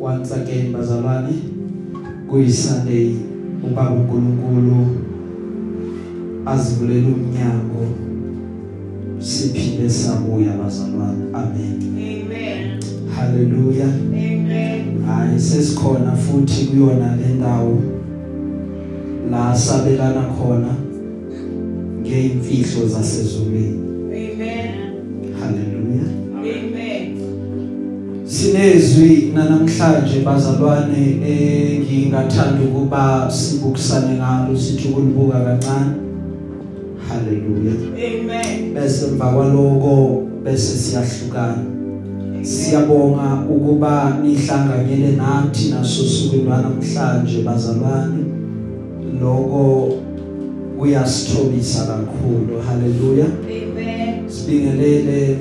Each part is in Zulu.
once again bazalwane kuyisunday ubaba uNkulunkulu azivulela umnyango. Siphinde sabuya bazalwane amen. Amen. haleluya Amen. hayi sesikhona futhi kuyona le ndawo la sabelana khona ngeimfihlo zasezulwini. Sinezwi namhlanje bazalwane engingathanda ukuba sibukisane ngalo sithi ukulibuka kancane. Haleluya. Amen. Bese emva kwaloko bese siyahlukana. Siyabonga ukuba nihlanganyele nathi nasosuku lwanamhlanje bazalwane. Lokho kuyasithobisa kakhulu. Haleluya. Amen. Sibingelele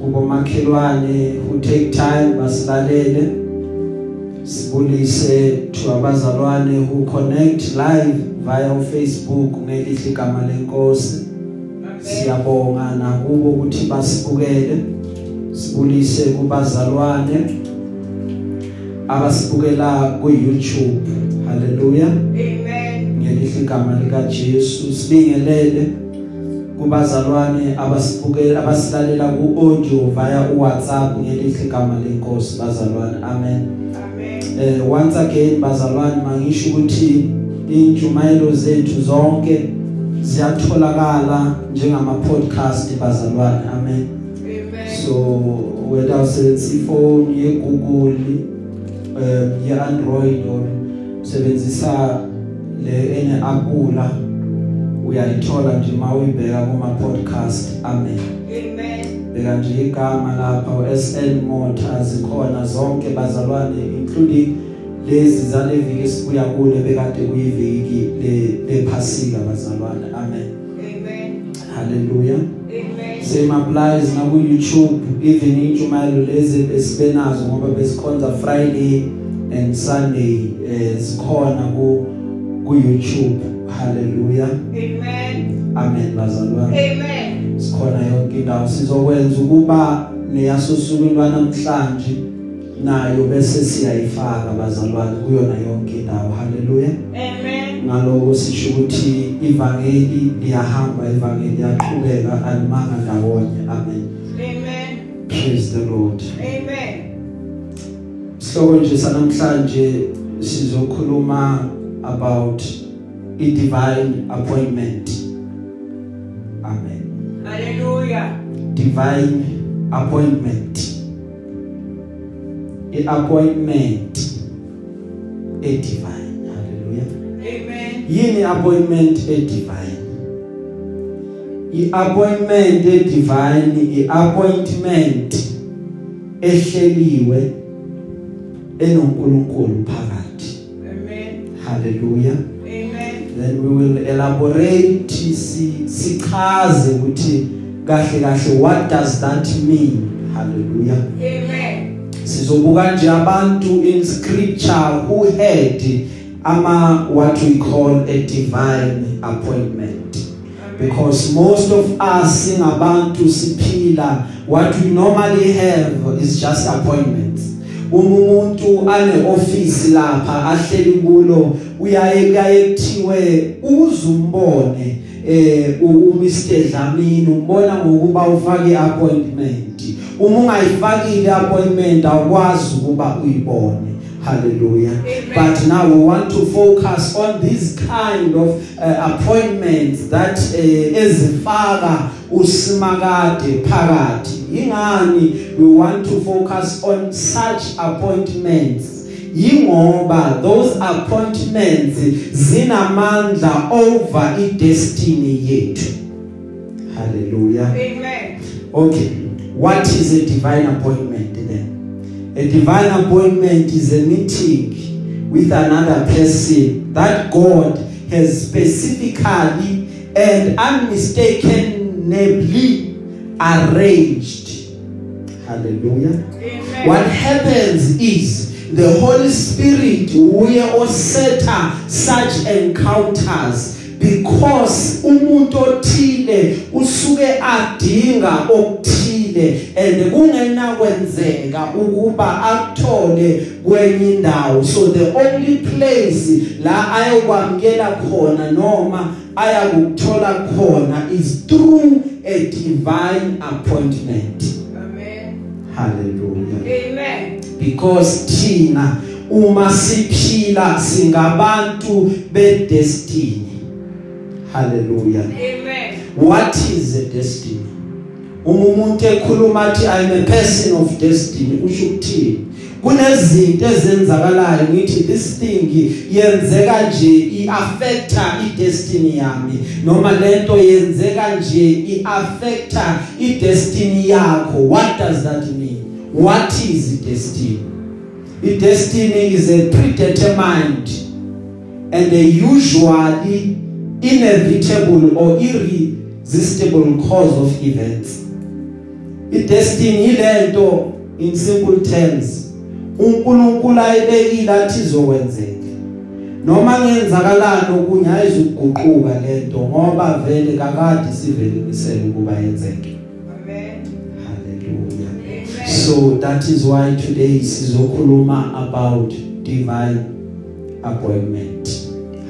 kubomakhelwane who take time basilalele sibulise to abazalwane who connect live via Facebook ngelihle igama lenkosi. Siyabonga nakubo ukuthi basibukele sibulise kubazalwane abasibukela ku YouTube haleluya Amen. ngelihle igama lika Jesu sibingelele. Kubazalwane abasibukela abasilalela ku audio via uWhatsApp ngelihle igama lenkosi bazalwane amen Amen. eh once again bazalwane mangisho ukuthi injumayelo zethu zonke ziyatholakala njengama podcast bazalwane amen Amen. so whether usebenzisa ifone ye Google um ye Android or usebenzisa le ene Apple uyayithola nje mawuyibheka kuma podcast amen Amen. beka nje igama lapha SL Motors khona zonke bazalwane including lezi zaleviki esibuya kule bekade kuyiviki le lephasika bazalwane amen Amen. haleluya Amen. same applies na ku YouTube even injumayelo lezi esibenazo ngoba besikhonza Friday and Sunday eh sikhona ku ku YouTube haleluya Amen. amen bazalwane Amen. sikhona yonke indawo sizokwenza ukuba neyasosukwini lwanamhlanje nayo bese siyayifaka bazalwane kuyona yonke indawo haleluya Amen. ngaloko sisho ukuthi ivangeli liyahamba ivangeli liyaqhubeka alimanga ndawonye amen Amen. praise the lord Amen. sihloko nje sanamhlanje sizokhuluma about i divine appointment. Amen. Hallelujah. divine appointment. Iappointment e divine. Haleluya Amen. yini appointment e divine. Iappointment e divine iappointment ehleliwe enonkulunkulu phakathi. Amen. haleluya Amen. Then we will elaborate si sichaze ukuthi kahle kahle what does that mean? Hallelujah. Amen. sizobuka nje abantu in scripture who had ama what we call a divine appointment. Because most of us singabantu siphila what we normally have is just appointments. Uma umuntu ane office lapha ahleli kulo uyaye kuyaye kuthiwe uzumbone eh uMr Dlamini umbona ngokuba ufake appointment uma ungayifakile appointment awukwazi ukuba uyibone. Hallelujah. Amen. but now we want to focus on this kind of uh, appointments that uh, ezifaka usimakade phakathi. Ingani we want to focus on such appointments yingoba those appointments zinamandla over idestiny yethu hallelujah Amen. Okay, what is a divine appointment then? A divine appointment is a meeting with another person that God has specifically and unmistakably arranged. Hallelujah. Amen. What happens is the Holy Spirit uye osetha such encounters because umuntu othile usuke adinga okuthile and kungena kwenzeka ukuba akuthole kwenye indawo so the only place la ayokwamkela khona noma ayakuthola khona is through a divine appointment Amen. hallelujah Amen. Because thina uma siphila singabantu bedestiny. Hallelujah. Amen. what is a destiny? Uma umuntu ekhuluma athi i am a person of destiny usho ukuthini? Kunezinto ezenzakalayo ngithi this thing yenzeka nje iaffecta idestiny yami noma lento yenzeka nje iaffecta idestiny yakho. What does that mean? What is destiny? Idestiny is a predetermined and a usually inevitable or irresistible cause of events. Idestiny ilento in simple terms. uNkulunkulu ayibekile athi izokwenzeka noma ngenzakalani okunye ayizuguquka lento ngoba vele kakade sivelimisele ukuba yenzeke. So that is why today sizokhuluma about divine appointment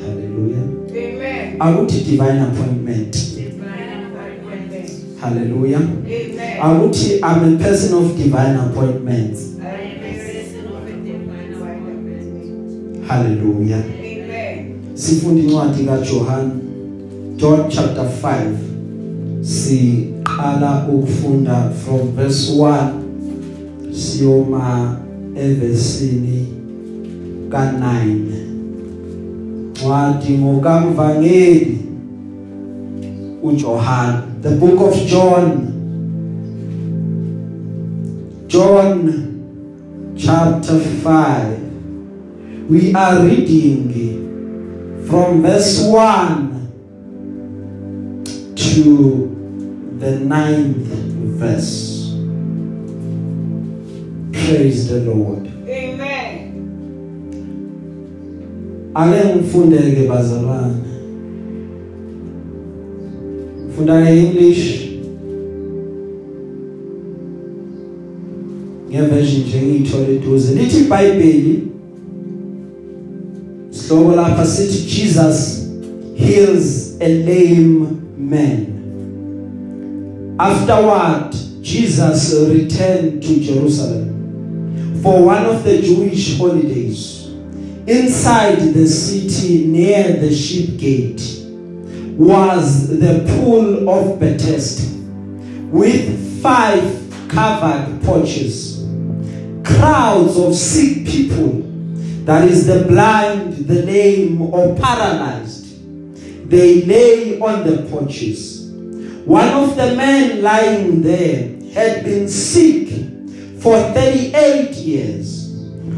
hallelujah Amen. akuthi divine appointment Divine appointment. hallelujah Amen. akuthi i'm a person of divine appointments I am a person of a divine appointment. hallelujah Amen. sifunda incwadi kaJohn John chapter 5 siqala ukufunda from verse 1 siyoma evesini ka9 Ncwadi ngokamvangeli uJohn the book of John. John chapter 5 we are reading from verse 1 to the ninth verse. Praise the Lord. Amen. Ake ngifundeke bazalwane. Funda English. Ngeversion nje ngiyithole eduze. Lithi iBhayibheli Sihloko lapha sithi Jesus heals a lame man. Afterward, Jesus returned to Jerusalem for one of the Jewish holidays. Inside the city near the sheep gate was the pool of Bethesda with five covered porches. Crowds of sick people that is the blind, the lame, or paralyzed. They lay on the porches. One of the men lying there had been sick for 38 years.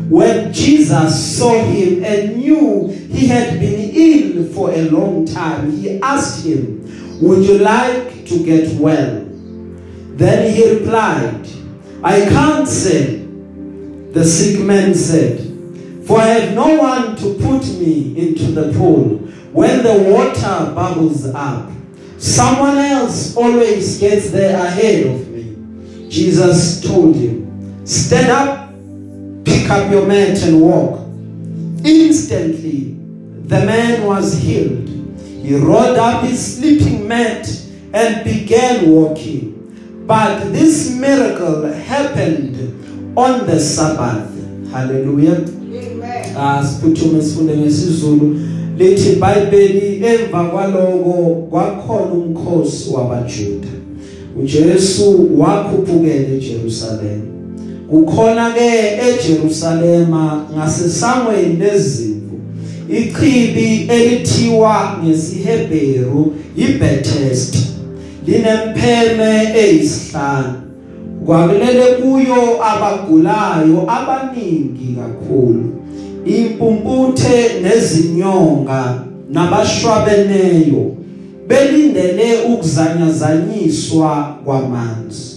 When Jesus saw him and knew he had been ill for a long time, he asked him, Would you like to get well? Then he replied, I can't say. The sick man said, For I have no one to put me into the pool when the water bubbles up. Someone else always gets there ahead of me. Jesus told him, Stand up, pick up your mat, and walk. Instantly, the man was healed. He rolled up his sleeping mat and began walking. But this miracle happened on the Sabbath. Hallelujah. Amen. asiphuthume sifunde ngesizulu lithi iBhayibheli emva kwaloko kwakhona umkhosi wabaJuda uJesu wakhuphukela eJerusalem kukhona ke eJerusalema ngasesangweni lezimvu ichibi elithiwa ngesiHebheru iBethesda linempheme eyisihlanu. Kwakulele kuyo abagulayo abaningi kakhulu impumputhe nezinyonga nabashwabeneyo belindele ukuzanyazanyiswa kwamanzi.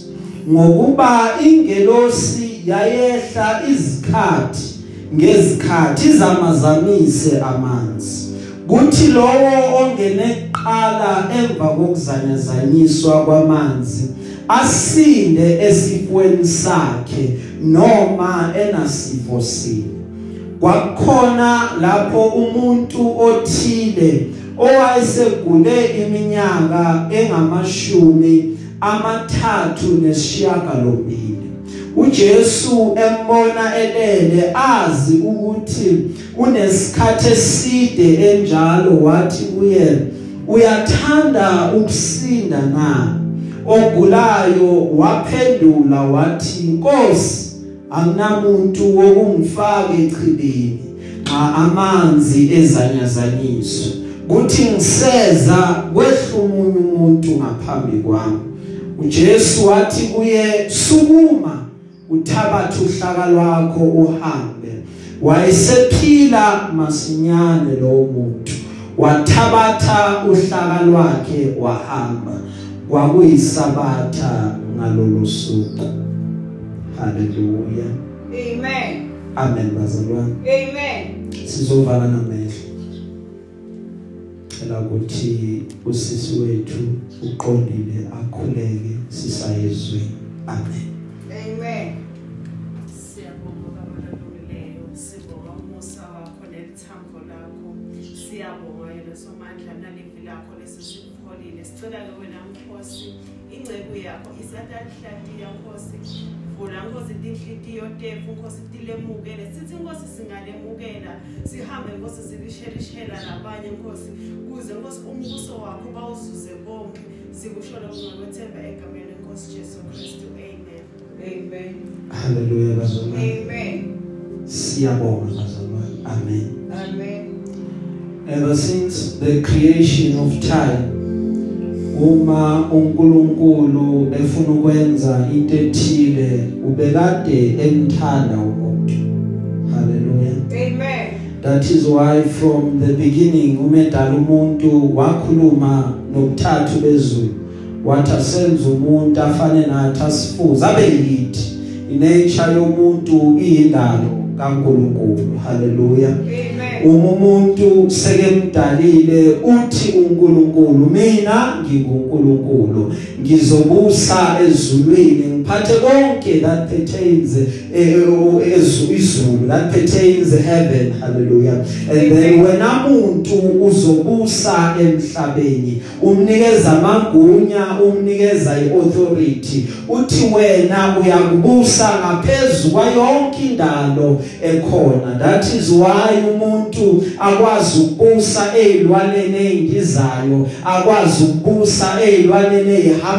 Ngokuba ingelosi yayehla izikhathi ngezikhathi zamazamise amanzi. Kuthi lowo ongene kuqala emva kokuzanyazanyiswa kwamanzi asinde esifweni sakhe noma enasifo sini kwakukhona lapho umuntu othile owayesegule iminyaka engamashumi amathathu nesishiyagalombili uJesu embona elele azi ukuthi unesikhathe eside enjalo wathi kuye uyathanda ukusinda na? Ogulayo waphendula wathi Nkosi akunamuntu wokungifaka echibini xa amanzi ezanyazanyiswa. Kuthi ngiseza kwehlumunya umuntu ngaphambi kwami. uJesu wathi kuye sukuma. Uthabatha uhlaka lwakho uhambe. Wayesephila masinyane lo muntu. Wathabatha uhlaka lwakhe wahamba. Kwakuyisabatha ngalolu suku. Haleluya Amen. amen bazalwane. Amen. sizovala namehlo. Ela ukuthi usisi wethu uqondile akhuleke sisayezweni amen. Amen. Siyabonga kabaluleleyo sibonga umusa wakho nelithambo lakho. Siyabonga yena somandla nalivi lakho lesisipholile sicela ke wena Nkosi ingceku yakho isatalihlatiya Nkosi vula Nkosi tinhlitiyo tefu Nkosi tilemukele sithi Nkosi singalemukela sihambe Nkosi silishelishela labanye Nkosi kuze Nkosi umbuso wakho bawuzuze bonke sikushola ngokwethemba egameni lenkosi Jesu Kristu. Amen Amen. haleluya bazalwane Amen. siyabonga bazalwane amen Amen. ever since the creation of time uma uNkulunkulu efuna ukwenza into ethile ubekade emthanda umuntu haleluya Amen. that is why from the beginning umedala umuntu wakhuluma nokuthathu bezulu wathi asenze umuntu afane nathi asifuze abe yithi. Inature yomuntu iyindalo kaNkulunkulu. Haleluya Amen. uma umuntu sekemdalile uthi uNkulunkulu mina nginguNkulunkulu. Ngizobusa ezulwini ngiphathe konke that pertains ezulu that pertains heaven hallelujah. And then wena umuntu uzobusa emhlabeni umnikeza amagunya umnikeza iauthority. Uthi wena uyakubusa ngaphezulu kwayonke indalo ekhona. That is why umuntu akwazi ukubusa ezilwaneni ezindizayo akwazi ukubusa ezilwaneni ezihambayo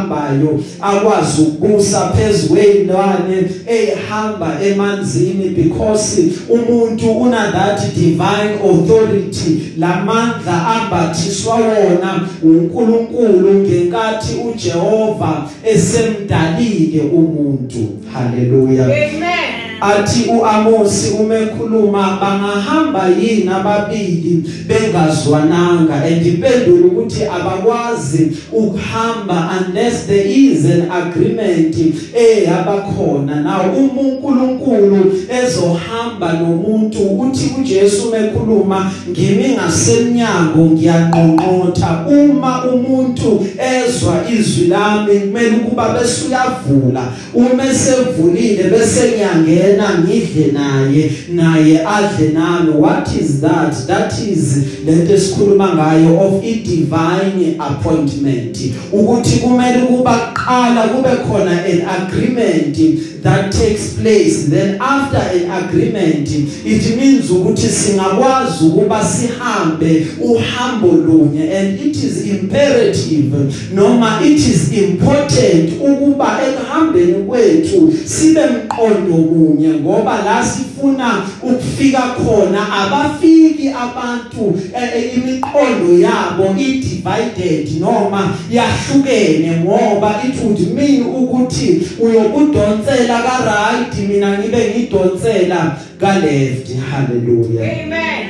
akwazi ukubusa phezulu kwezilwane ezihamba emanzini because umuntu una that divine authority. Lamandla ambathiswa wona uNkulunkulu ngenkathi uJehova esemdalile umuntu. Haleluya Amen. Athi uAmosi umekhuluma bangahamba yini ababili bengazwananga? Andipendula ukuthi abakwazi ukuhamba unless there is an agreement eyabakhona na uNkulunkulu ezohamba nomuntu uthi uJesu mekhuluma ngimi ngasemnyango ngiyanqonqotha uma umuntu ezwa izwi lami kumele ukuba bese uyavula uma sevulile bese ngiyangena ngena ngidle naye naye adle nami what is that? That is lento esikhuluma ngayo of i divine appointment. Ukuthi kumele kuba qala kube khona an agreement that takes place then after an agreement it means ukuthi singakwazi ukuba sihambe uhambo lunye. And it is imperative noma it is important ukuba ekuhambeni kwethu sibe mqondo munye ngoba la sifuna ukufika khona abafiki abantu eh, imiqondo yabo i divided noma yahlukene ngoba it would mean ukuthi uyokudonsela ka right mina ngibe ngidonsela ka left hallelujah Amen.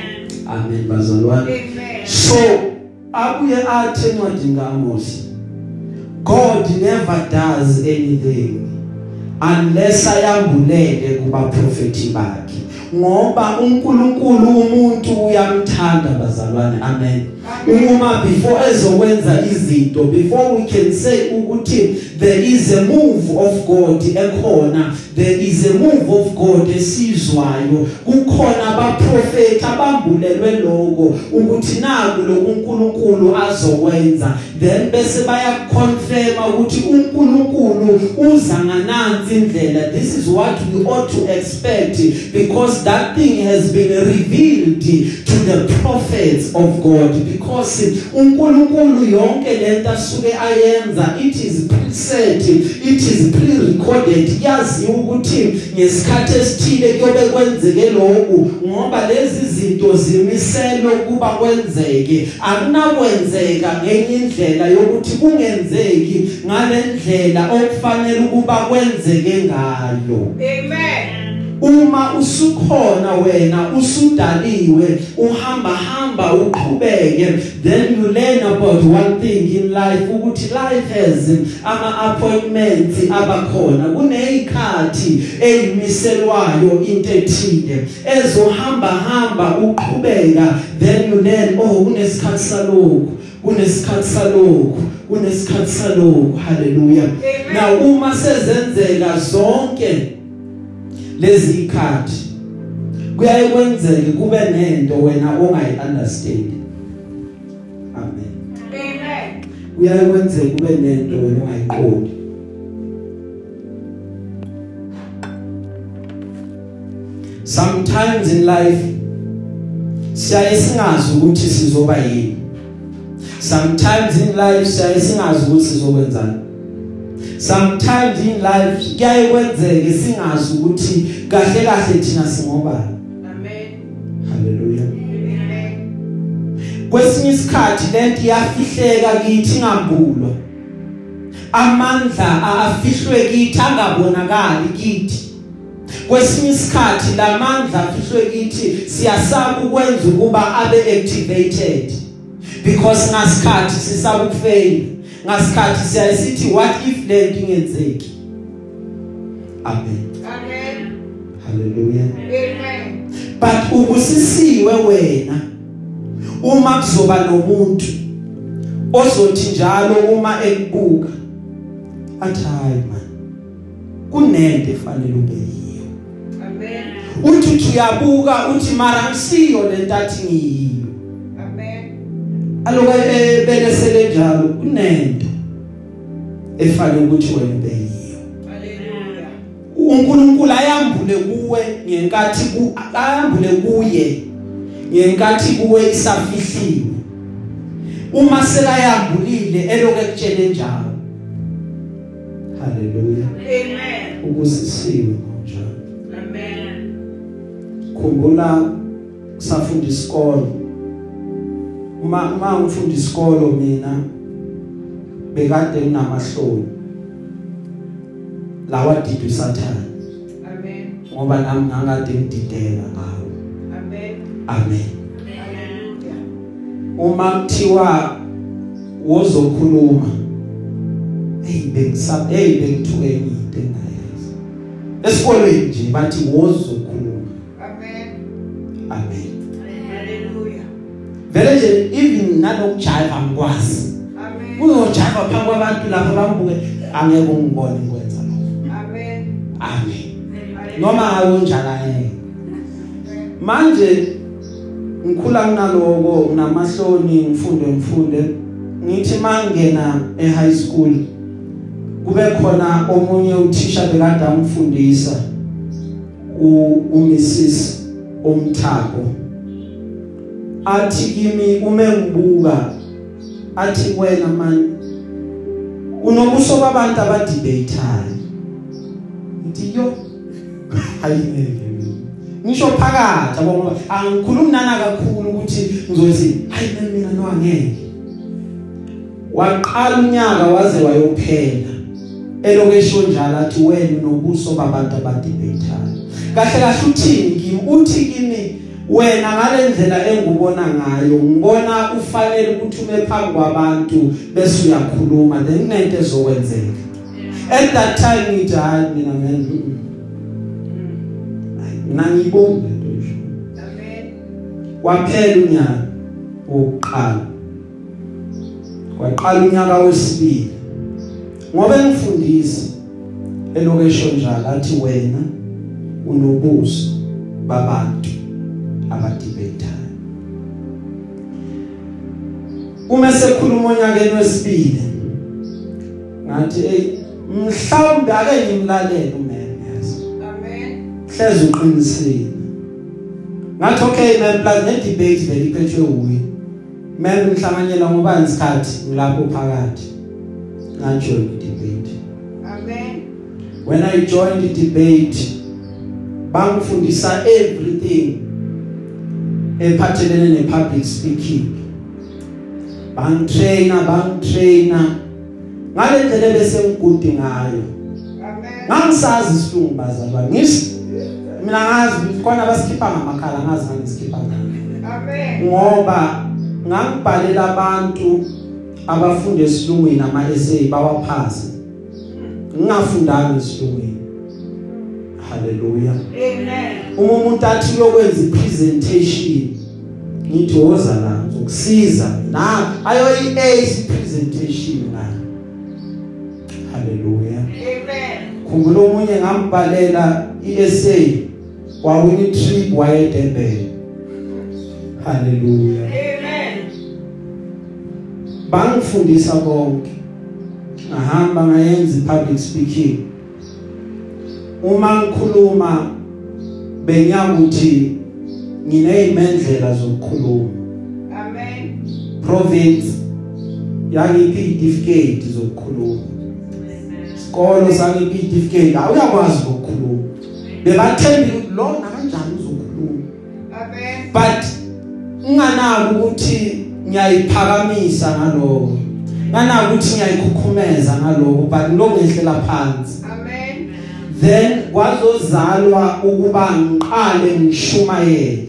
amen bazalwane Amen. so abuye athi encwadini kaAmos God never does anything unless ayambulele kuba prophet bakhe. Ngoba uNkulunkulu umuntu uyamthanda bazalwane. Amen. Uma before ezokwenza izinto before we can say ukuthi there is a move of God ekhona there is a move of God esizwayo kukhona abaprofeti abambulelwe lokho ukuthi naku lokuNkulunkulu azokwenza. Then bese baya confirm ukuthi uNkulunkulu uza nganansi indlela. This is what we ought to expect because that thing has been revealed to the prophets of God because uNkulunkulu yonke lento asuke ayenza it is preset it is pre-recorded. Yazi ukuthi ngesikhathi esithile kuyobe kwenzeke lokhu ngoba lezi zinto zimiselwe kuba kwenzeke. Akunakwenzeka ngenye indlela yokuthi kungenzeki ngalendlela okufanele ukuba kwenzeke ngayo Amen. Uma usukhona wena usudaliwe uhamba hamba uqhubeke then you learn about one thing in life ukuthi life has ama appointments abakhona. Kunezikhathi eyimiselwayo into ethile. Ezohamba hamba uqhubeka then you learn oh kunesikhathi salokhu kunesikhathi salokhu kunesikhathi salokhu. Haleluya now uma sezenzeka zonke lezi ikhathi kuyaye kwenzeke kube nento wena ongayi understand amen. Amen. kuyaye kwenzeke kube nento wena ongayiqondi. Sometimes in life siyaye singazi ukuthi sizoba yini. Sometimes in life siyaye singazi ukuthi sizokwenzani sometimes in life kuyaye kwenzeke singazi ukuthi kahle kahle thina singobani. Amen. haleluya kwesinye isikhathi lento iyafihleka kithi ingambulwa. Amandla afihlwe kithi angabonakali kithi. Kwesinye isikhathi lamandla afihlwe kithi siyasaba ukwenza ukuba abe activated. Because ngasikhathi sisaba ukufail ngasikhathi siyasithi what if lento ingenzeki amen Amen. haleluya Amen. but ubusisiwe wena uma kuzoba nomuntu ozothi njalo uma ekubuka athi hayi man kunento efanele ube yiyo Amen. uthi uthi uyabuka uthi mara ngisiyo lentathi ngiyiyo Amen. Aloke ebelesele njalo. Kunento efanele ukuthi wena ube yiyo Hallelujah. uNkulunkulu ayambule kuwe ngenkathi ku ayambule kuye ngenkathi kuwe isafihliwe. Uma sekayambulile eloke kutshele njalo. Haleluya Amen. ubusisiwe njalo Amen. khumbula safunda isikolo uma uma ngifunda isikolo mina bekade nginamahloni lawa didwe sathana Amen. ngoba nami ngangade ngidideka ngawo Amen. amen Hallelujah. uma kuthiwa wozokhuluma hey bengisab hey bengithuke ngide ngayazi esikolweni nje bathi wozokhuluma Amen. amen Hallelujah. vele nje even nalokujiva ngikwazi Amen. uyojiva phambi kwabantu lapha bambuke angeke ungibone ngikwenza lokho. Amen. amen. Noma akunjalo yena manje ngikhula nginaloko nginamahloni ngifunde ngifunde. Ngithi mangena ehigh school kube khona omunye uthisha bekade amfundisa uMrs Omthabo athi kimi uma ngibuka. Athi wena man unobuso babantu abadebateayo ngithi yo ayingeke ngisho phakathi yabo angikhulumi nana kakhulu ukuthi ngizothi hayi mina no angeke. Waqala unyaka waze wayophela. Elokesho njalo athi wena nobuso babantu abadebateayo kahle kahle uthini kimi? Uthi kimi wena ngalendlela engubona ngayo ngibona ufanele ukuthi ume phambi kwabantu bese uyakhuluma then kunento ezokwenzeka. At that time ngithi hayi mina mina ngiyibonga lento kwaphela unyaka wokuqala. Kwaqala unyaka wesibili. Ngoba engifundisa elokesho njalo athi wena unobuso babantu. Abadebatayo uma sekhuluma onyakeni wesibili ngathi hey mhlawumbe ake ngimlalele uMenes Amen. hleze uqinisile. Ngathi okay man plus ne debate vele iphethwe uyi man ngihlanganyela ngoba isikhathi? Ngilapho phakathi. Ngajoin debate Amen. when i joined the debate bangifundisa everything. Ephathelene nepublic speaking bangitraina bangitraina ngale ndlela bese ngigude ngayo. Amen. ngangisazi isilungu bazalwa ngisi mina ngazi ukuthi khona basikhipha ngamakhala ngazi ngangisikhipha ngani. Amen. ngoba ngangibhalela abantu abafunda esilungwini ama essay bawaphase. Ngingafundanga esilungwini haleluya Amen. uma umuntu athi uyokwenza ipresentation ngithi woza la ngizokusiza na? Ayoyi ace presentation la haleluya Amen. khumbula omunye ngambhalela iessay wawini trip wayedebhe haleluya Amen. bangifundisa konke. Ngahamba ngayenza public speaking. Uma ngikhuluma bengiyakuthi nginezimendlela zokukhuluma. Amen. province yangiphi certificate zokukhuluma? Isikolo sangiphi certificate awuyakwazi ukukhuluma. Bebathembi lo nakanjani uzokhuluma. Amen. but unganaki ukuthi ngiyayiphakamisa ngaloko nganaki ukuthi ngiyayikhukhumeza ngaloko but lo ngehlela phansi. Amen. Then kwazozalwa ukuba ngiqale ngishumayele.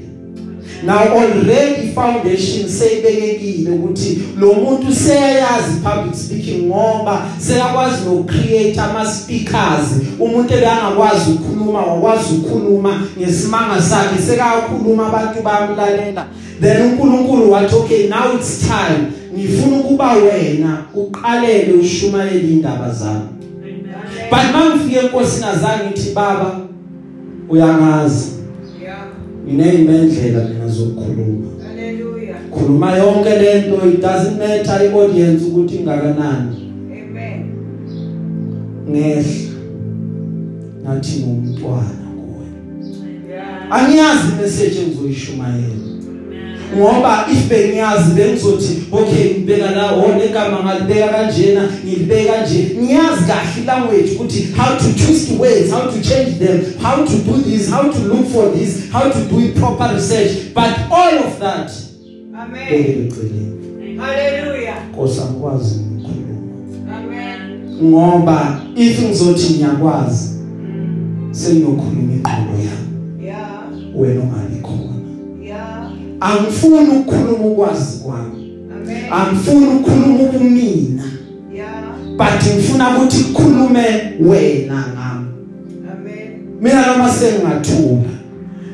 Now already foundation seyibekekile ukuthi lo muntu seyayazi public speaking ngoba seyakwazi nokucreate ama speakers umuntu ebengakwazi ukukhuluma wakwazi ukukhuluma ngesimanga sakhe sekakhuluma abantu bayamlalela. Then uNkulunkulu wathi okay now it's time. Ngifuna ukuba wena uqalele ushumayele indaba zami. But mangifike enkosini azange ngithi baba uyangazi Yeah. nginezimendlela mina zokukhuluma Hallelujah. khuluma yonke lento it doesn't matter iaudience ukuthi ingakanani Amen. ngehla ngathi ngumntwana kuwe Yeah. angiyazi message engizoyishumayela ngoba if bengiyazi bengizothi okay ngibeka la wona igama ngalibeka kanjena ngilibeka kanje ngiyazi kahle language ukuthi how to twist words how to change them how to do this how to look for this how to do proper research but all of that Amen. eceleni Hallelujah. Nkosi angikwazi ukukhuluma Amen. ngoba if ngizothi ngiyakwazi sengiyokhuluma iqondo yami Yeah. wena ungalikhona Yeah. Angifuni ukukhuluma ukwazi kwami Amen. angifuni ukukhuluma ubumina Yeah. but ngifuna ukuthi kukhulume wena ngami Amen. mina noma sengingathula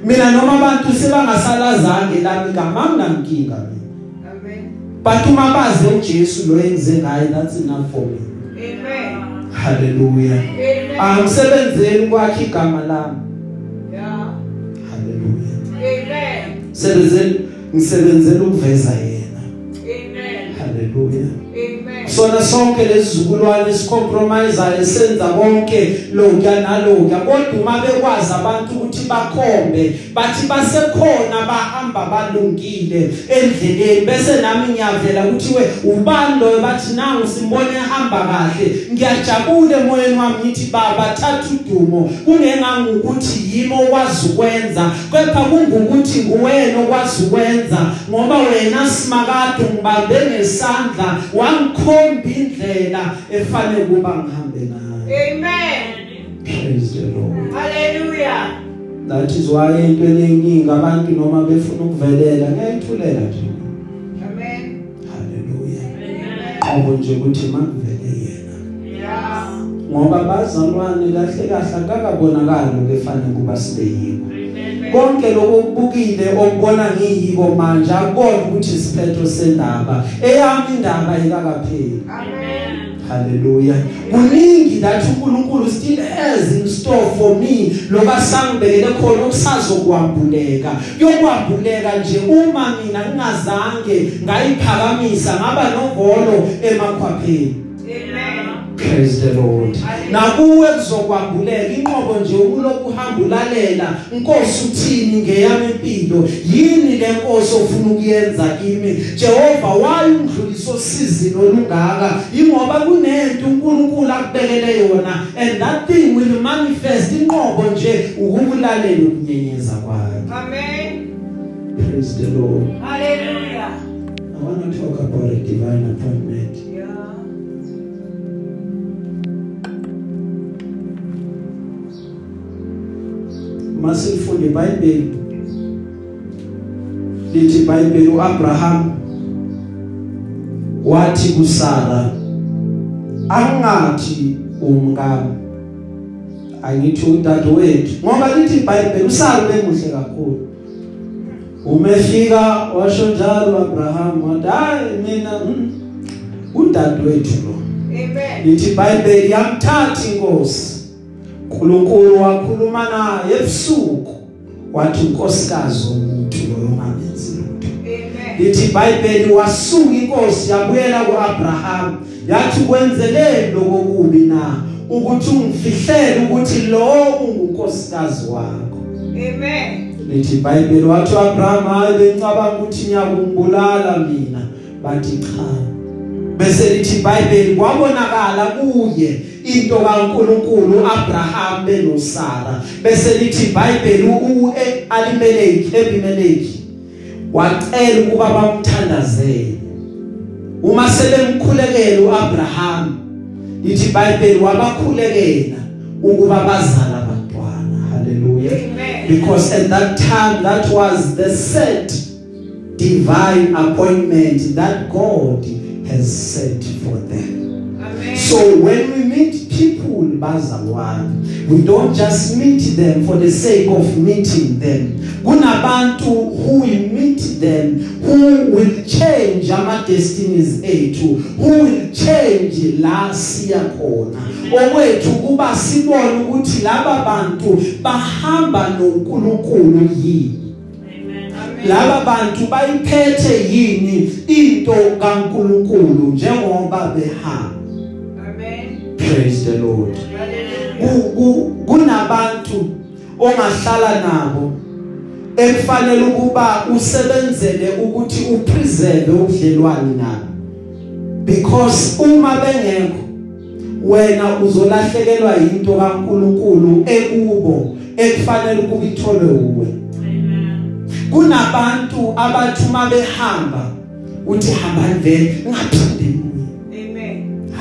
mina noma abantu sebangasalazange lami igama nginankinga mina Amen. but uma bazi uJesu lo enze ngaye that's enough for me Amen. haleluya Amen. angisebenzeli kwakhe igama lami ngisebenzela ukuveza yena. Sona sonke lesizukulwane sicompromiseayo senza konke lokya nalokya kodwa uma bekwazi abantu ukuthi bakhombe bathi basekhona bahamba balungile endleleni bese nami ngiyavela ukuthi we ubani loyo? Bathi nangu simbone ehamba kahle. Ngiyajabula emoyeni wami ngithi baba thatha udumo. Kungenga ukuthi yimo okwazi ukwenza kepha kungukuthi nguwena okwazi ukwenza. Ngoba wena simakade ngibambe ngesandla wangikhomba indlela efanele kuba ngihambe ngayo Amen. praise the lord Hallelujah. that is why entweni eningi abantu noma befuna ukuvelela ngiyayithulela nje Amen. haleluya Amen. qobo nje ukuthi makuvele yena Yeah. ngoba bazalwane kahle kahle akakabonakali lokufanele kuba sibe yiko konke lokubukile okubona ngiyiko manje akubona ukuthi isiphetho sendaba eyami indaba ikakapheli Amen. Hallelujah. Kuningi that uNkulunkulu still has in store for me loba sangibekele khona okusazokwambuleka. Yokwambuleka nje uma mina ngingazange ngayiphakamisa ngaba novolo emakhwapheni. Praise the Lord. Nakuwe kuzokwambuleka inqobo nje ukuloku uhamba ulalela. Inkosi uthini ngeyami impilo? Yini le nkosi ofuna ukuyenza kimi? Jehova wayungidlulisa osizini olungaka. Ingoba kunento uNkulunkulu akubekele yona. And that thing will manifest. Inqobo nje ukulalela ukunyenyeza kwakhe. Amen. praise the Lord. Hallelujah. I want to talk about a divine appointment. Masifunde iBhayibheli. Lithi iBhayibheli uAbraham wathi kuSara angathi umkami. Angithi udadewethu ngoba lithi iBhayibheli uSara bemuhle kakhulu. Umefika washo njalo uAbraham wathi hayi mina mm, udadewethu lo. Amen. lithi iBhayibheli yamthatha inkosi. uNkulunkulu wakhuluma naye ebusuku. Wathi unkosikazi womuntu lo ongamenzi lutho. Amen. lithi iBhayibheli wasuka inkosi yabuyela kuAbraham. Yathi kwenzeleni lokubi na ukuthi ungifihlele ukuthi lo ungunkosikazi wakho? Amen. lithi iBhayibheli wathi uAbraham hayi bencabanga ukuthi ngiyakungibulala mina. Bathi cha. Bese lithi iBhayibheli kwabonakala kuye into kaNkuluNkulu uAbraham benosara bese lithi iBhayibheli uAlimeleki ebimeleki wacela ukuba bamthandazele uma sebemkhulekela uAbraham lithi iBhayibheli wabakhulekela ukuba bazala abantwana haleluya Amen. because at that time that was the set divine appointment that God has set for them Amen. So when we meet people bazalwane we don't just meet them for the sake of meeting them. Kunabantu who we meet them who will change ama destinies ethu who will change la siya khona. Okwethu kuba sibone ukuthi laba bantu bahamba noNkulunkulu yini. Laba bantu bayiphethe yini into kaNkuluNkulu njengoba behamba. Praise the lord. Kunabantu ongahlala nabo ekufanele ukuba usebenzele ukuthi upreserve ubudlelwano nabo. Because uma bengekho wena uzolahlekelwa into kaNkuluNkulu ekubo ekufanele ukuba ithole uwe kunabantu abathi uma behamba uthi ngaphinde nibuye Amen.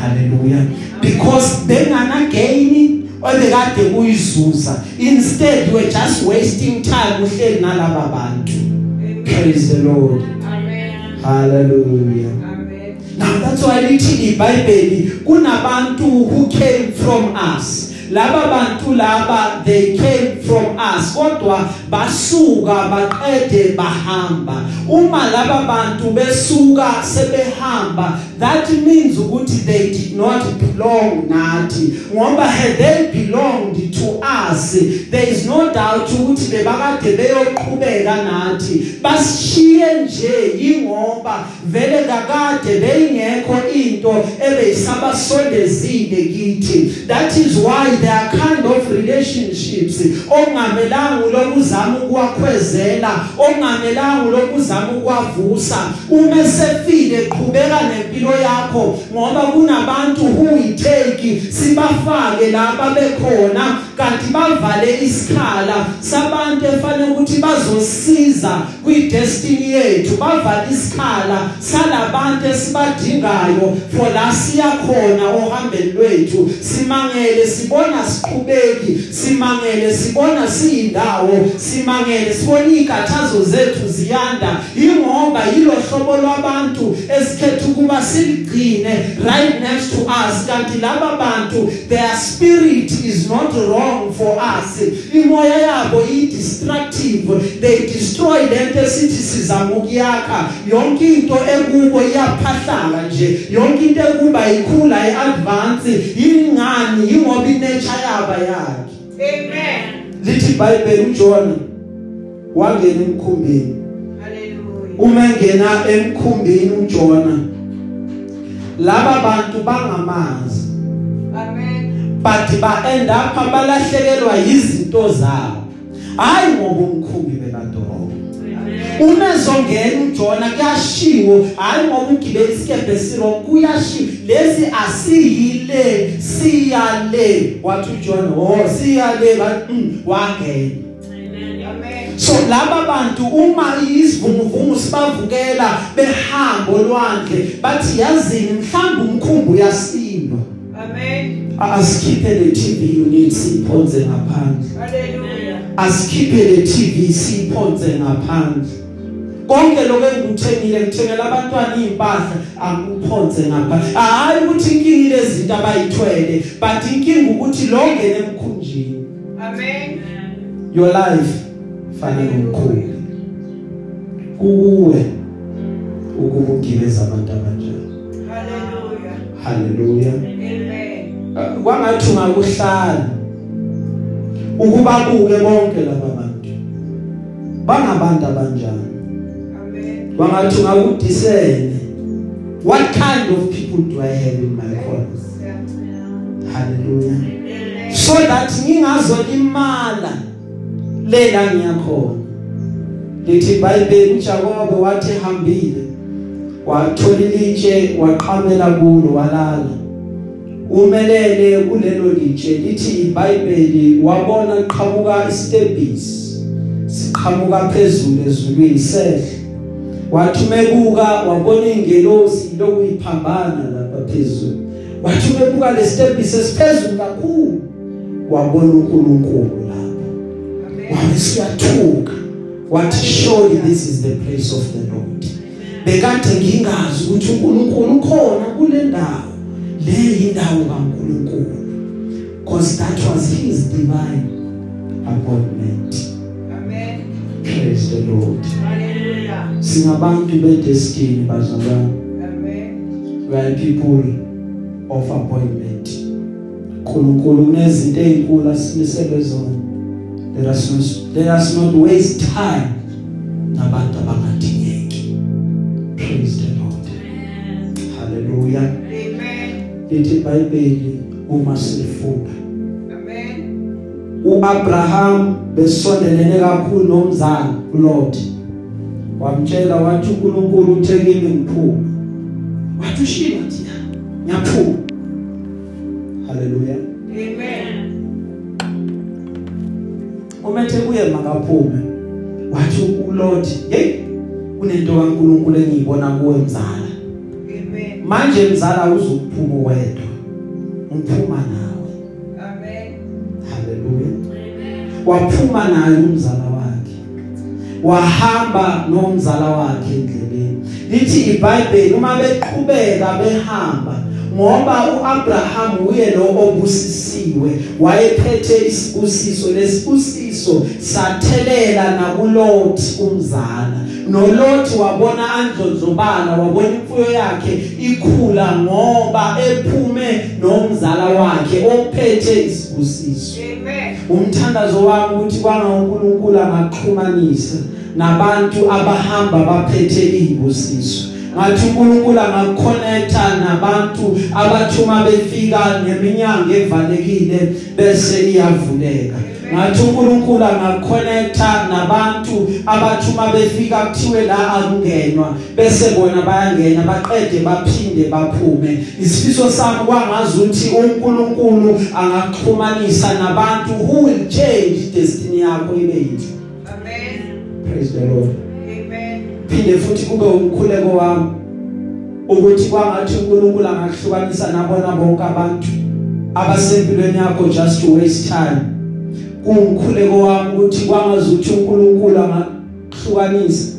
Haleluya because bengana gain obekade kuyizuza. Instead you were just wasting time uhleli nalaba bantu. Amen. praise the lord. Amen. hallelujah. Amen. now that's why lithi iBhayibheli kunabantu who came from us. Laba bantu laba they came from us. Kodwa basuka baqede bahamba. Uma laba bantu besuka sebehamba that means ukuthi they did not belong nathi. Ngoba had they belonged to us. There is no doubt ukuthi bebakade beyoqhubeka nathi. Bashiye nje ingoba vele kakade beyingekho into ebeyisabasondezile kithi. That is why there are kind of relationships. Okungamelanga lokuzama ukwakhwezela okungamelanga lokuzama ukwavusa uma sefile qhubeka nempilo yakho ngoba kunabantu who we take sibafake lapha bekhona kanti bavale isikhala sabantu efanele ukuthi bazosiza kwi-destiny yethu. Bavale isikhala salabantu esibadingayo for la siyakhona ohambeni lwethu. Simangele sibona siqhubeki simangele sibona siyindawo simangele sibona ikathazo zethu ziyanda. Ingoba yilo hlobo lwabantu esikhetha ukuba siligcine right next to us. Kanti laba bantu their spirit is not wrong for us. Imoya yabo i destructive they destroy lento esithi sizama ukuyakha yonke into ekubo iyaphahlaka nje. Yonke into ekuba ikhula iadvance ingani ingoba inature yaba yakhe. Amen. lithi iBhayibheli uJona wangena emkhumbini. Hallelujah. uma engena emkhumbini uJona laba bantu bangamazi Amen. but ba end up balahlekelwa izinto zabo. Hayi ngoba umkhumbi bekadoroba uma ezongena uJona kuyashiwo. Hayi ngoba ugibela isikebhe siro kuyashiwo. Lesi asiyile siyale. Wathi uJona oh siyale. Bathi "Mm, wangena. Amen. So laba bantu uma izivunguvungu sibavukela behambo lwandle bathi yazini mhlawumbe umkhumbi uyasilwa Amen. asikhiphe le TV unit siphonze ngaphandle Hallelujah. asikhiphe le TV siphonze ngaphandle konke lokho engikuthengile ngithengela abantwana impahla akuphonze ngaphandle hayi ukuthi inkingi lezinto abayithwele but inkingi ukuthi longene emkhunjini Amen. your life fana nomkhulu kuwe ukuba ugibeza abantu abanjani Hallelujah. haleluya Amen. Uh, kwangathi ungakuhlala ukuba kuke bonke laba bantu bangabantu abanjani Amen. kwangathi ungakudisene what kind of people do i have in my corner haleluya Amen. so that ngingazolimala lela ngiyakhona lithi iBhayibheli uJakobe wathi hambile wathola ilitshe waqhamela kulo walala. Umelele kulelo litshe lithi iBhayibheli wabona qhamuka istebhisi siqhamuka phezulu ezulwini sehle wathi mebuka wabona ingelosi lokuyiphambana lapha phezulu. Wathi mebuka lesitebhisi esiphezulu kakhulu wabona uNkulunkulu. Lapho Amen. wabe siyathuka wathi surely this is the place of the Lord bekade ngingazi ukuthi uNkulunkulu ukhona kule ndawo le indawo kaNkulunkulu because that was his divine appointment Amen. praise the Lord Hallelujah. singabantu bedestiny bazalwane Amen. we are people of appointment uNkulunkulu kunezinto ezinkulu asimiselwe zona let us not let us not waste time nabantu abangadingeki praise the lord. Hallelujah. Amen. lithi iBhayibheli uma silifunda Amen. uAbraham besondelene kakhulu nomzana uLot wamtshela wathi uNkulunkulu uthe kimi ngiphuma wathi ushilo wathi "Ya, ngiyaphuma. Umethe kuye makaphume. Wathi uLot hey kunento kaNkulunkulu engiyibona kuwe mzala. Amen. manje mzala uzokuphuma wedwa. Ngiphuma nawe. Amen. haleluya waphuma naye umzala wakhe. Wahamba nomzala wakhe endlebeni lithi iBhayibheli uma beqhubeka behamba ngoba uAbraham uye lo obusisiwe wayephethe isibusiso. Lesibusiso sathelela nakuLot umzala. noLot wabona andlozobala wabona imfuyo yakhe ikhula ngoba ephume nomzala wakhe ophethe isibusiso. Amen. umthandazo wami ukuthi kwanga uNkulunkulu angaxhumanisa nabantu abahamba baphethe izibusiso ngathi uNkulunkulu angakconnecta nabantu abathuma befika neminyanga evalekile bese iyavuleka. Ngathi uNkulunkulu angakconnecta nabantu abathuma befika kuthiwe la akungenwa bese bona bayangena baqede baphinde baphume. Isifiso sami kwangazi ukuthi uNkulunkulu angaxhumanisa nabantu who will change destiny yakho ibe yinhle Amen. praise the lord. Amen. phinde futhi kube umkhuleko wami ukuthi kwangathi uNkulunkulu angakuhlukanisa nabona bonke abantu abasempilweni yakho just to waste time kungkhuleko wami ukuthi kwangazi ukuthi uNkulunkulu angakuhlukanisa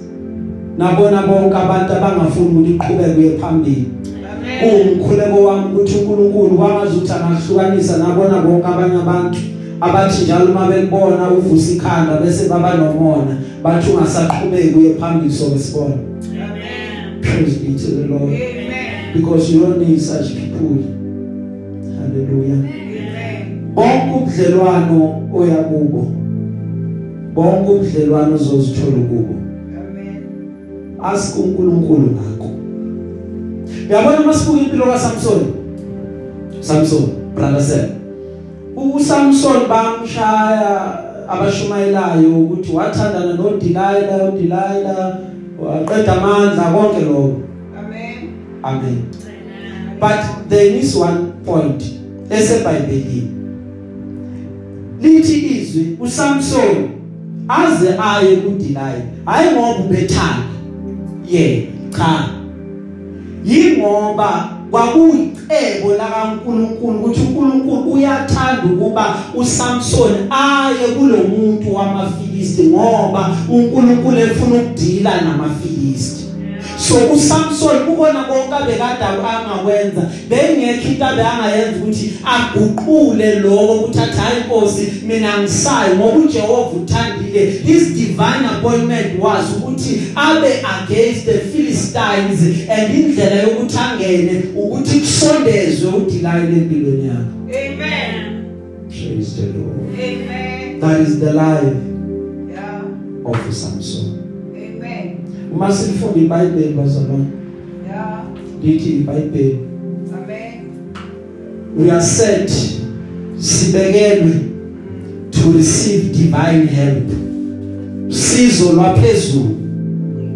nabona bonke abantu abangafuni ukuthi iqhubeke kuye phambili Amen. ungkhuleko wami ukuthi uNkulunkulu kwangazi ukuthi angahlukanisa nabona bonke abanye abantu abathi njalo uma bekubona uvusa ikhanda bese baba nomona bathi ungasaqhubeki uye phambili sokwesibona Amen. praise be to the lord. Amen. because you don't need such people. Hallelujah. Amen. bonke ubudlelwano oya kubo. Bonke ubudlelwano ozozithola kubo. Amen. ask uNkulunkulu ngakho. Uyabona masibuka impilo kaSamson? Samson brother Sam. uSamson bamshaya abashumayelayo ukuthi wathandana noDelilah uDelilah waqeda amandla konke lokho. Amen. amen. Amen. but there is one point eseBhayibhelini. Lithi izwi uSamson aze aye kuDelilah hayi ngoba ubethanda ye cha. Yingoba kwakuyicebo lakaNkuluNkulu ukuthi uNkulunkulu uyathanda ukuba uSamson aye kulomuntu wamaFilisti ngoba uNkulunkulu efuna ukudila namaFilisti. So uSamson ukona konke abekade angakwenza bengekho into abeyangayenza ukuthi aguqule lokho hayi inkosi mina ngisayi ngoba uJehova uthandile his divine appointment was ukuthi abe against the Philistines and indlela yokuthi angene ukuthi kusondezwe uDelilah empilweni yakhe Amen. praise the Lord Amen. that is the life Yeah. of Samson. Uma sifunda iBhayibheli bazalwane Yeah. lithi iBhayibheli Amen. we are set sibekelwe to receive divine help sizo lwaphezulu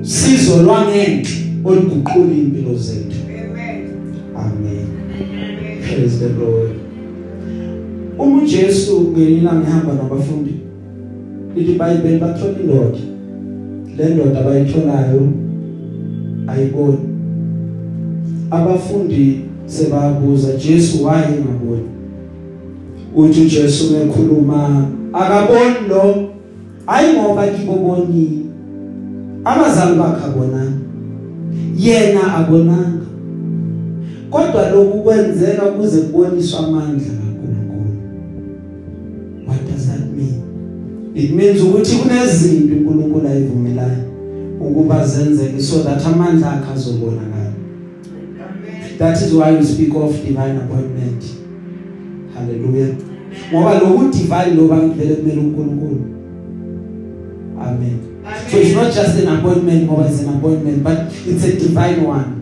sizo lwangenhle oluguqula impilo zethu Amen. amen Amen. praise the lord uma uJesu ngelila ngihamba nabafundi lithi iBhayibheli bathola indoda le ndoda abayitholayo ayiboni. Abafundi sebabuza Jesu wayengaboni uthi uJesu mekhuluma akaboni lo. Hayi ngoba kibobonile abazali bakhe abonanga. Yena abonanga. Kodwa lokhu kwenzeka kuze kuboniswe amandla. It ukuthi kunezinto uNkulunkulu ayivumelayo ukuba zenzeke so that amandla akhe azobonakala Amen. that is why we speak of divine appointment hallelujah ngoba lokhu divine loba ngivele kumele uNkulunkulu amen so it's not just an appointment ngoba it's an appointment but it's a divine one.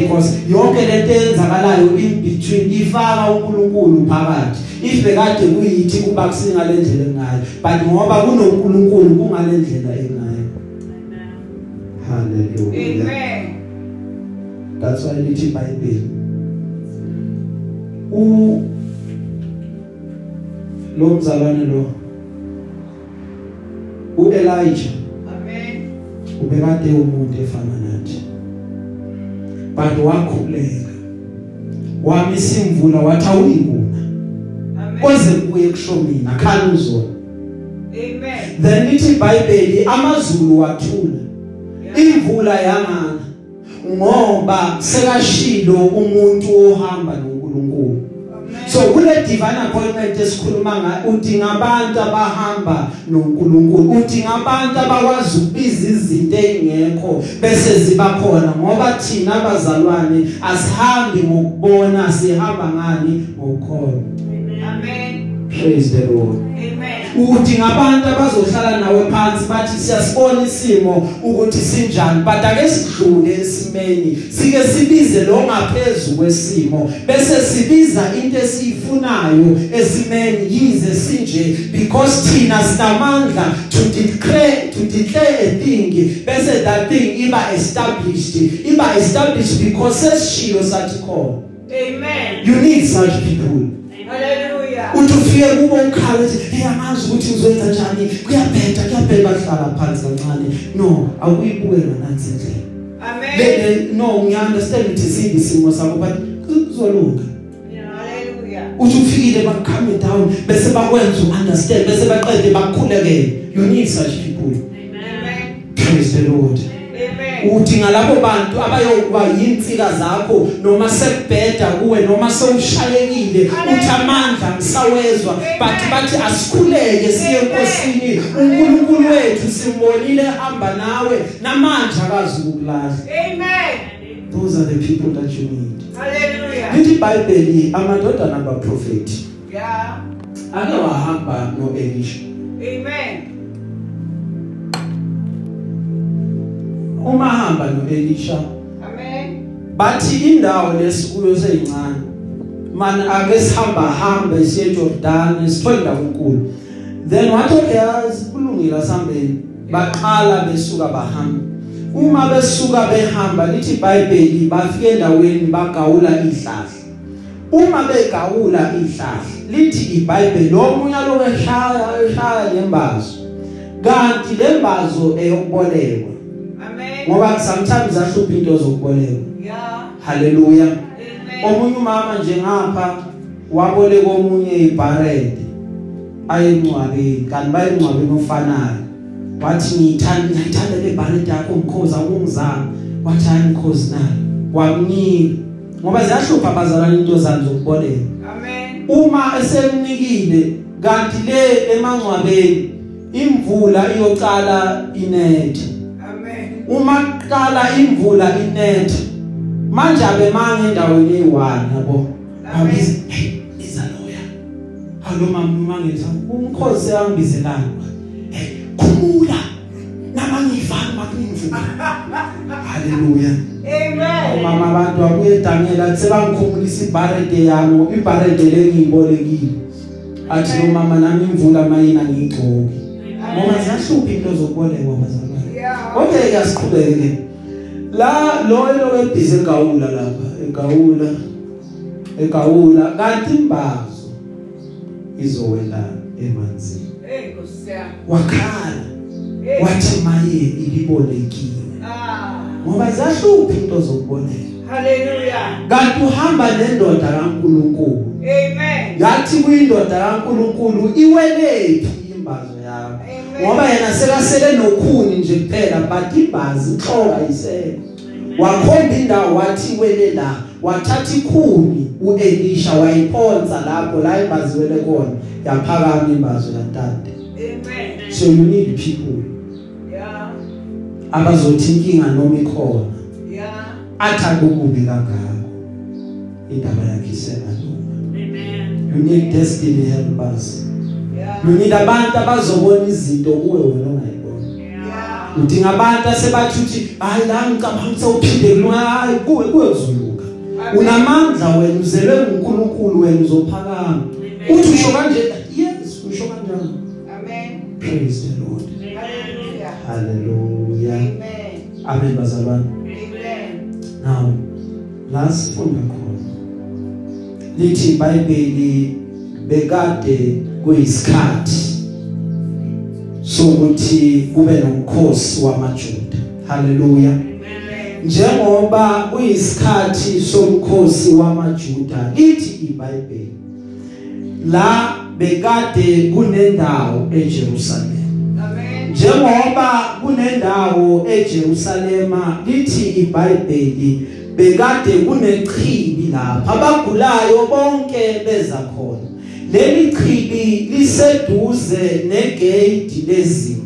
Because yonke lento eyenzakalayo in between ifaka uNkulunkulu phakathi if bekade kuyithi kuba kusingalendlela engayo but ngoba kunoNkulunkulu kungalendlela engayo hallelujah Amen. that's why lithi iBhayibheli u lo mzalwane lo uElijah Amen. ubekade umuntu efana but wakhuleka wamisa imvula wathi awuyinguna Amen. kwaze kuye kushomina khala uzona Amen. then lithi iBhayibheli amazulu wathula imvula yangana ngoba sekashilo umuntu ohamba noNkulunkulu. So kule divine appointment esikhuluma ngayo udinga abantu abahamba noNkulunkulu. Udinga abantu abakwazi ukubiza izinto ezingekho bese ziba khona ngoba thina abazalwane asihambi ngokubona sihamba ngani? Ngokukholwa. Amen. praise the lord. Amen. udinga abantu abazohlala nawe phansi bathi siyasibona isimo ukuthi sinjani but ake sidlule esimeni. Sike sibize lo ngaphezulu kwesimo bese sibiza into esiyifunayo esimeni. Yize sinje because thina sinamandla to declare to declare a thing bese that thing iba established. Iba established because sesishilo sathi khona. Amen. you need such people. Hallelujah. uthi ufike kubo ukhala uthi hey angazi ukuthi uzoyenza njani kuyabheda kuyabheda hlala phansi kancane no awuyibuke nansi indlela Amen. le no ngiya understand ukuthi sibi simo sakho but kuzolunga Hallelujah. uthi ufikile bakucalm down bese bakwenza understand bese baqede bakukhulekele you need such people Amen. praise the lord Amen. Amen. udinga labo bantu abayokuba yinsika zakho noma sekubheda kuwe noma sewushayekile uthi amandla ngisawezwa but bathi asikhuleke siye enkosini uNkulunkulu wethu simbonile hamba nawe namanje akazi ukukulahla Amen. those are the people that you need Hallelujah. lithi iBhayibheli amadodana abaprofeti Yeah. ake wahamba noElisha Amen. Uma hamba noElisha Amen. bathi indawo lesikuyo seyincane. Man ake sihamba hambe siye eJordan sithole indawo enkulu. Then wathi okay kulungile asambeni baqala besuka bahamba. Uma besuka behamba lithi iBhayibheli bafika endaweni bagawula ihlahla. Uma begawula ihlahla lithi iBhayibheli lo munye lo eshaya lembazo kanti lembazo eyokubolekwa. Ngoba sometimes ahlupha into zokubolekwa Yeah. haleluya omunye umama nje ngapha waboleka omunye ibarede ayencwabeni kanti bayencwabeni ofanayo wathi ngiyithanda ngiyithanda le barede yakho ngikhoza ungizama wathi hayi ngikhozi nayo. Wamnika. Ngoba ziyahlupha abazalwane into zami zokuboleka Amen. uma esemnikile kanti le emangcwabeni imvula iyocala inethe. Uma qala imvula inetha manje abe manje endaweni eyi1 yabo? Amen. abize hey iza loya. Hallo mama mangisa umkhosi angibizelana hey khumula nama ngivana makungivula haleluya. Amen. umama abantu abuye Daniel sebangikhumulisa ibarede yami ibarede lengiyibolekile athi lo mama nami imvula mayina ngigcoke ngoba ziyahlupha into zokubolekwa bazalwane? Yeah. Okay ke asiqhubeke. La lo lo ebhizi egawula lapha, egawula. Egawula kanti imbazo izowela emanzini. Hey, Nkosi. Wakhala, Hey. wathi maye ilibolekile. Ah. Ngoba zahlupha into zokuboleka. Hallelujah. Kanti uhamba nendoda kaNkuluNkulu. Amen. Yathi kuyindoda kaNkuluNkulu iwelephi imbazo yakho. Amen. Ngoba yena sekasele nokhuni nje kuphela but ibhazi inhloka iseko wakhomba indawo wathi wele la wathatha ikhuni uElisha wayiphonsa lapho la ibhazi wele khona yaphakama imbazo yantande Amen. so you need people Yeah. abazothi inkinga noma ikhona Yeah. athanda ukubi kangako indaba yakhe isengalunga Amen. you need destiny helpers Yeah. you need abantu abazobona izinto kuwe wena ongayiboni Yeah. udinga abantu asebathi uthi hayi la ngicabanga ukuthi uphinde kulunga hayi kuwe kuwe uzoluka Amen. unamandla wena uzelwe uNkulunkulu wena uzophakama uthi usho kanje yes usho kanjani Amen. praise the lord Hallelujah. hallelujah Amen. amen bazalwane Amen. now last funda khona lithi iBhayibheli bekade kuyisikhathi sokuthi kube nomkhosi wamaJuda. Haleluya njengoba kuyisikhathi somkhosi wamaJuda lithi iBhayibheli la bekade kunendawo eJerusalem. Amen. njengoba kunendawo eJerusalema lithi iBhayibheli bekade kunechibi lapha. Abagulayo bonke beza khona. Leli chibi liseduze negate lezimvu.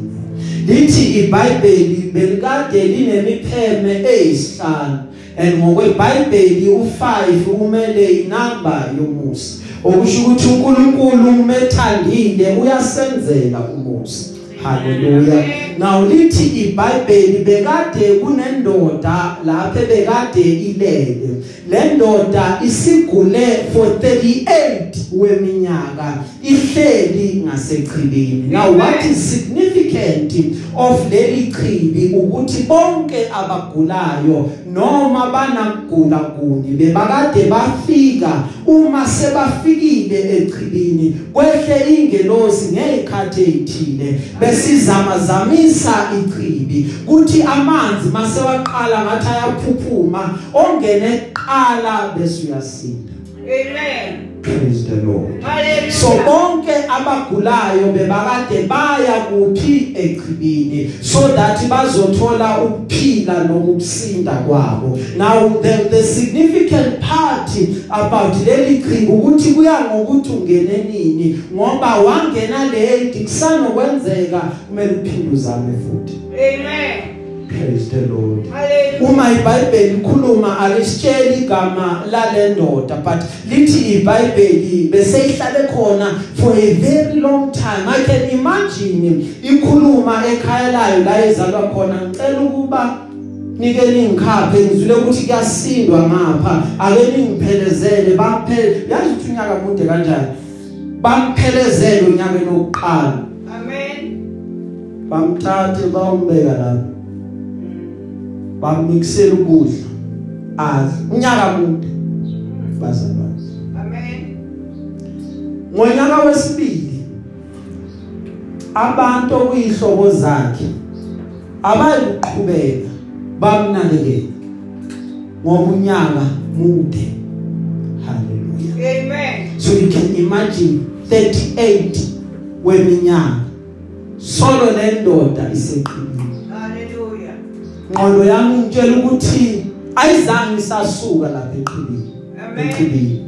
Lithi iBhayibheli belikade linemipheme eyisihlanu and ngokweBhayibheli u5 kumele inamba yomusa. Okusho ukuthi uNkulunkulu umethandile uyasenzela umusa. Haleluya now lithi iBhayibheli bekade kunendoda lapha bekade ilele. Le ndoda isigule for 38 weminyaka ihleli ngasechibini now what is significant of leli chibi ukuthi bonke abagulayo noma banakugula kuni bebakade bafika uma sebafikile echibini kwehle ingelosi ngezikhathi ezithile besizama zamisa ichibi kuthi amanzi masewaqala ngathi ayaphuphuma ongene qala bese uyasinda Amen. Praise the lord. So bonke abagulayo bebakade baya kuphi echibini so that bazothola ukuphila nokusinda kwabo. Now the, the significant part about leli qhinga ukuthi kuya ngokuthi ungene nini ngoba wangena late kusanokwenzeka kumele uphinde uzame futhi. Amen. Praise the lord. Uma iBhayibheli ikhuluma alisitsheli igama lalendoda but lithi iBhayibheli bese ihlale khona for a very long time. I can imagine ikhuluma ekhaya layo la izalwa khona. Ngicela ukuba nike ningikhaphe ngizwile ukuthi kuyasindwa ngapha. Ake ningiphelezele bamphele yazi ukuthi unyaka mude kanjani? Bamphelezele unyaka lokuqala Amen. bamthathe bawumbeka lapha. Bamixela ukudla adla unyaka mude bazalwane Amen. ngonyaka wesibili abantu okuyihlobo zakhe abayiqhubeka bamnakekela ngoba unyaka mude haleluya Amen. so you can imagine 38 weminyaka solo lendoda iseqinile Hallelujah. Ngqondo yami ngitshela ukuthi ayizange isasuka lapha eqhibini eqhibini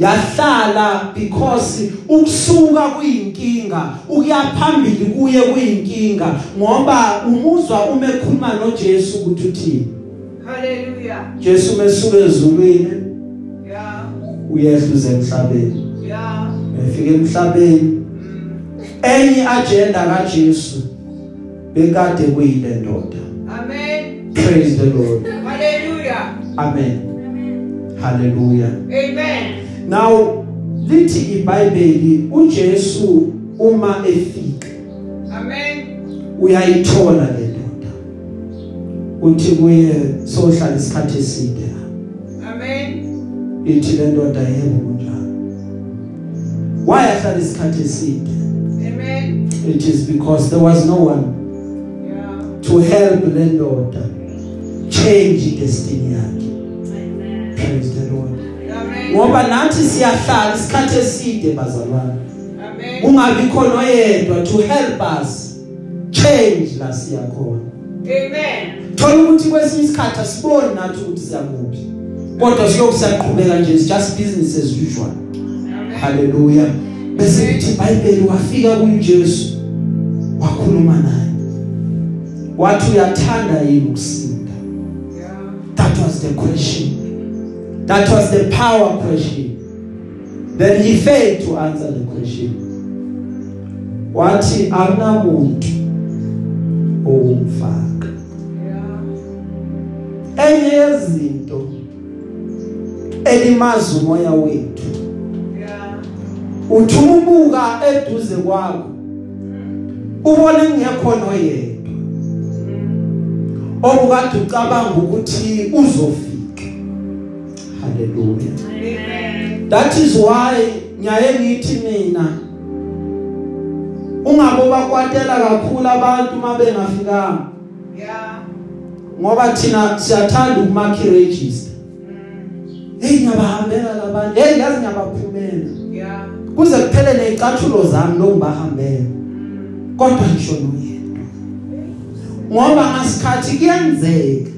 yahlala because ukusuka kuyinkinga ukuya phambili kuye kuyinkinga ngoba umuzwa uma ekhuluma noJesu ukuthi uthini Hallelujah. Jesu mesuka ezulwini Yeah. uyehluza emhlabeni Yeah. efika emhlabeni Mm. enye agenda kaJesu bekade kuyile ndoda. Praise the lord Hallelujah. amen hallelujah Amen. Now lithi iBhayibheli uJesu uma efika Amen. uyayithola le ndoda uthi kuye sohlala isikhathi eside Amen. ithi le ndoda yebo kunjalo wayahlala isikhathi eside Amen. it is because there was no one Yeah. to help le ndoda change destiny yakhe praise the lord Amen. ngoba nathi siyahlala isikhathi eside bazalwane Amen. kungabi khona oyedwa to help us change la siya khona Amen. thola ukuthi kwesinye isikhathi asiboni nathi ukuthi siyakuphi kodwa siyokusaqhubeka nje it's just business as usual Amen. haleluya bese kuthi iBhayibheli wafika kuJesu wakhuluma naye wathi uyathanda yini ukusinda Yeah. that was the question that was the power question then he failed to answer the question wathi akunamuntu owumfaka Yeah. enye yezinto elimaza umoya wethu Yeah. uthi umubuka eduze kwakho ubone kungekhona oyedwa okukade ucabanga ukuthi uzofika haleluya Amen. that is why nyaye ngithi mina ungabe bakwatela kakhulu abantu mabengafikanga Yeah. ngoba thina siyathanda ukumark register Mm. hey ngiyabahambela labantu hey yazi ngiyabaphumela Yeah. kuze kuphele nezicathulo zami lokubahambela Mm. kodwa ngisho noyedwa ngoba ngasikhathi kuyenzeka.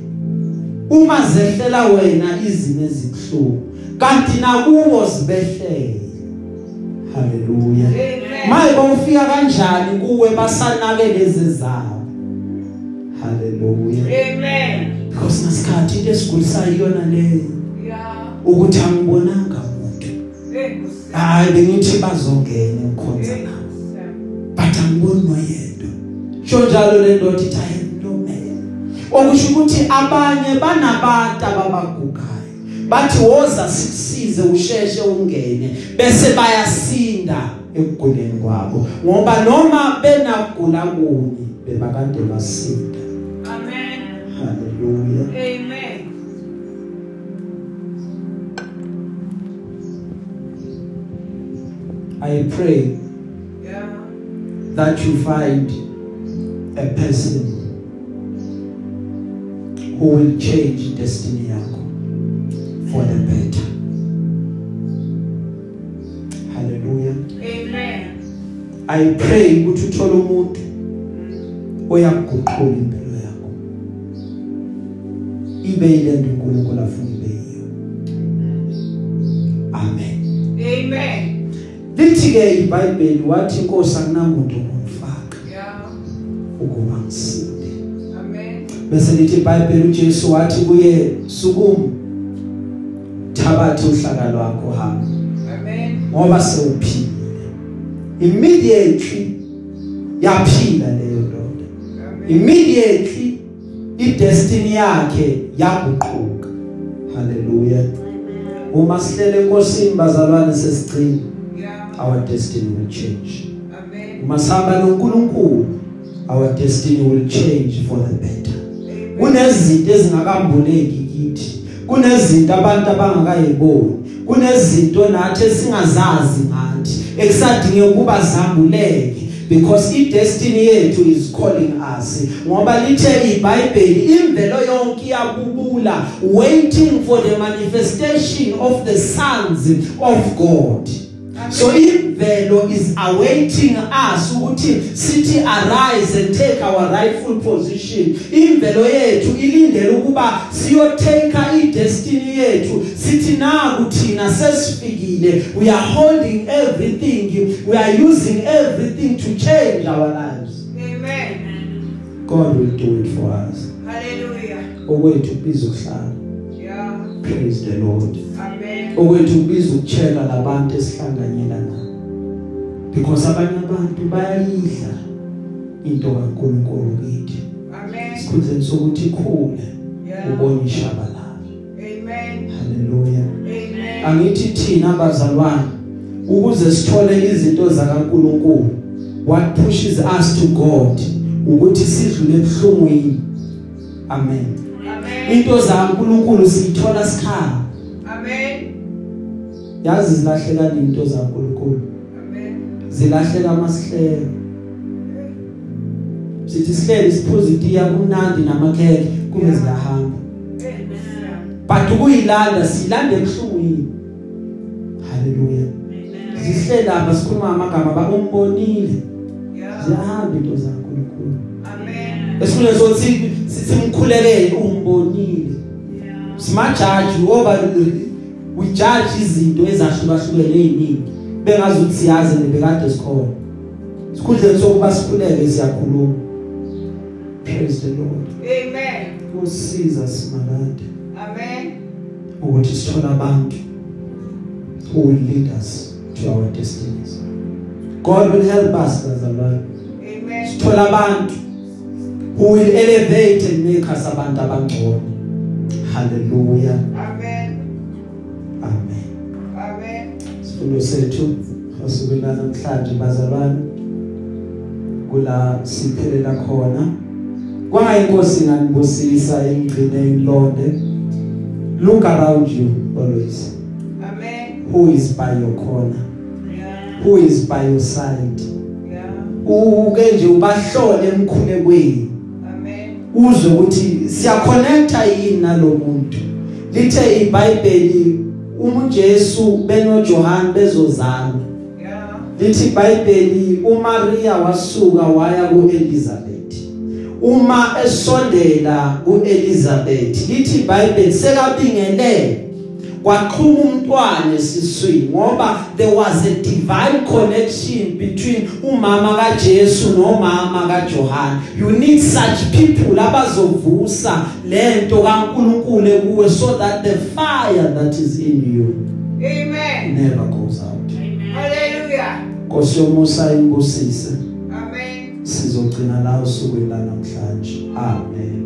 Uma zehlela wena izimo ezikuhlungu kanti nakubo zibehlela haleluya. Maye bawufika kanjani kuwe basanake lezi zawo haleluya. Amen. because nasikhathi into esigulisayo iyona leyo. Yeah. ukuthi angibonanga umuntu hayi bengithi bazongena ukukhonza Nkosi. but angiboni noyedwa. Sho njalo le ndoda ithi okusho ukuthi abanye banabantu ababagugayo bathi woza sikusize usheshe ungene bese bayasinda ekuguleni kwabo ngoba noma benagula kuni bebakade basinda Amen. haleluya Amen. i pray Yeah. that you find a person who will change destiny yakho for the better. Haleluya amen. I pray ukuthi uthole umuntu oyakuguqula impilo yakho. Ibe ile nto uNkulunkulu afuna ibe yiyo. Amen. Amen. Lithi ke iBhayibheli wathi inkosi akunamuntu bese lithi iBhayibheli uJesu wathi kuye sukuma thabathe uhlaka lwakho hamba. Amen. ngoba sewuphile immediately yaphila leyo ndoda. Immediately idestiny yakhe yaguquka. Haleluya uma sihlele enkosini bazalwane sesigcina. Our destiny will change. Amen. uma sihamba noNkulunkulu our destiny will change for the better. Kunezinto ezingakambuleki kithi. Kunezinto abantu abangakayiboni. Kunezinto nathi esingazazi ngathi. Ekusadinge ukuba zambuleke. Because i-destiny yethu is calling us. Ngoba lithe iBhayibheli imvelo yonke iyabubula waiting for the manifestation of the sons of God. So imvelo is awaiting us ukuthi sithi arise and take our rightful position imvelo yethu ilindele ukuba siyotake idestiny yethu sithi naku thina sesifikile we are holding everything we are using everything to change our lives Amen. God will do it for us Hallelujah. okwethu kubiza ukuhlala Yeah. praise the lord Amen. Okwethu kubiza ukucheka labantu esihlanganyela nabo because abanye abantu bayayidla into kaNkuluNkulu kithi Amen. sikhuzeni sokuthi ikhule ubone ishabalala Amen. haleluya Amen. angithi thina abazalwane ukuze sithole izinto zakaNkuluNkulu what pushes us to God ukuthi sidlule ebuhlungwini amen Amen. into zakaNkuluNkulu sithola sikhala. Yazi zilahleka into zakaNkuluNkulu Amen. zilahleka masihlelo sithi sihleli siphuza itiya kumnandi namakheke kube ziyahamba. But ukuyilanda silanda ebuhlungwini. Haleluya sihleli lapha sikhuluma amagama ba umbonile. Yeah. ziyahamba into zaNkulunkulu. Amen. esikhule sothi simkhulekele umbonile. Simajaji over we judge izinto ezahlukahlukene eziningi bengazi ukuthi siyazi nebekade sikhona sikhundleni sokuba sikhuleke siyakhuluma. Praise the lord. Amen. kusisiza simalade Amen. ukuthi sithole abantu who will lead us to our destinies. God will help us bazalwane Amen. sithole abantu who will elevate and make us abantu abangcono. Hallelujah. Sifundo sethu osukwini namhlanje bazalwane kula siphelela khona kwangayinkosi nganibusisa ingqine ingilonde look around you always Amen. who is by your corner Yeah. who is by your side Yeah. uke nje ubahlole emkhulekweni Amen. uzwe ukuthi siya connecta yini nalomuntu lithe iBhayibheli uma uJesu benoJohn bezozalwa. Yeah. lithi iBhayibheli uMaria wasuka waya kuElizabeth. Uma esondela kuElizabeth lithi iBhayibheli sekabingelele. Kwaqhuma umntwana esiswini ngoba there was a divine connection between umama kaJesu nomama kaJohn you need such people abazovusa lento kaNkuluNkulu kuwe so that the fire that is in you Amen. never goes out Hallelujah. Nkosi yomusa imbusise Amen. sizogcina la usuku la namhlanje amen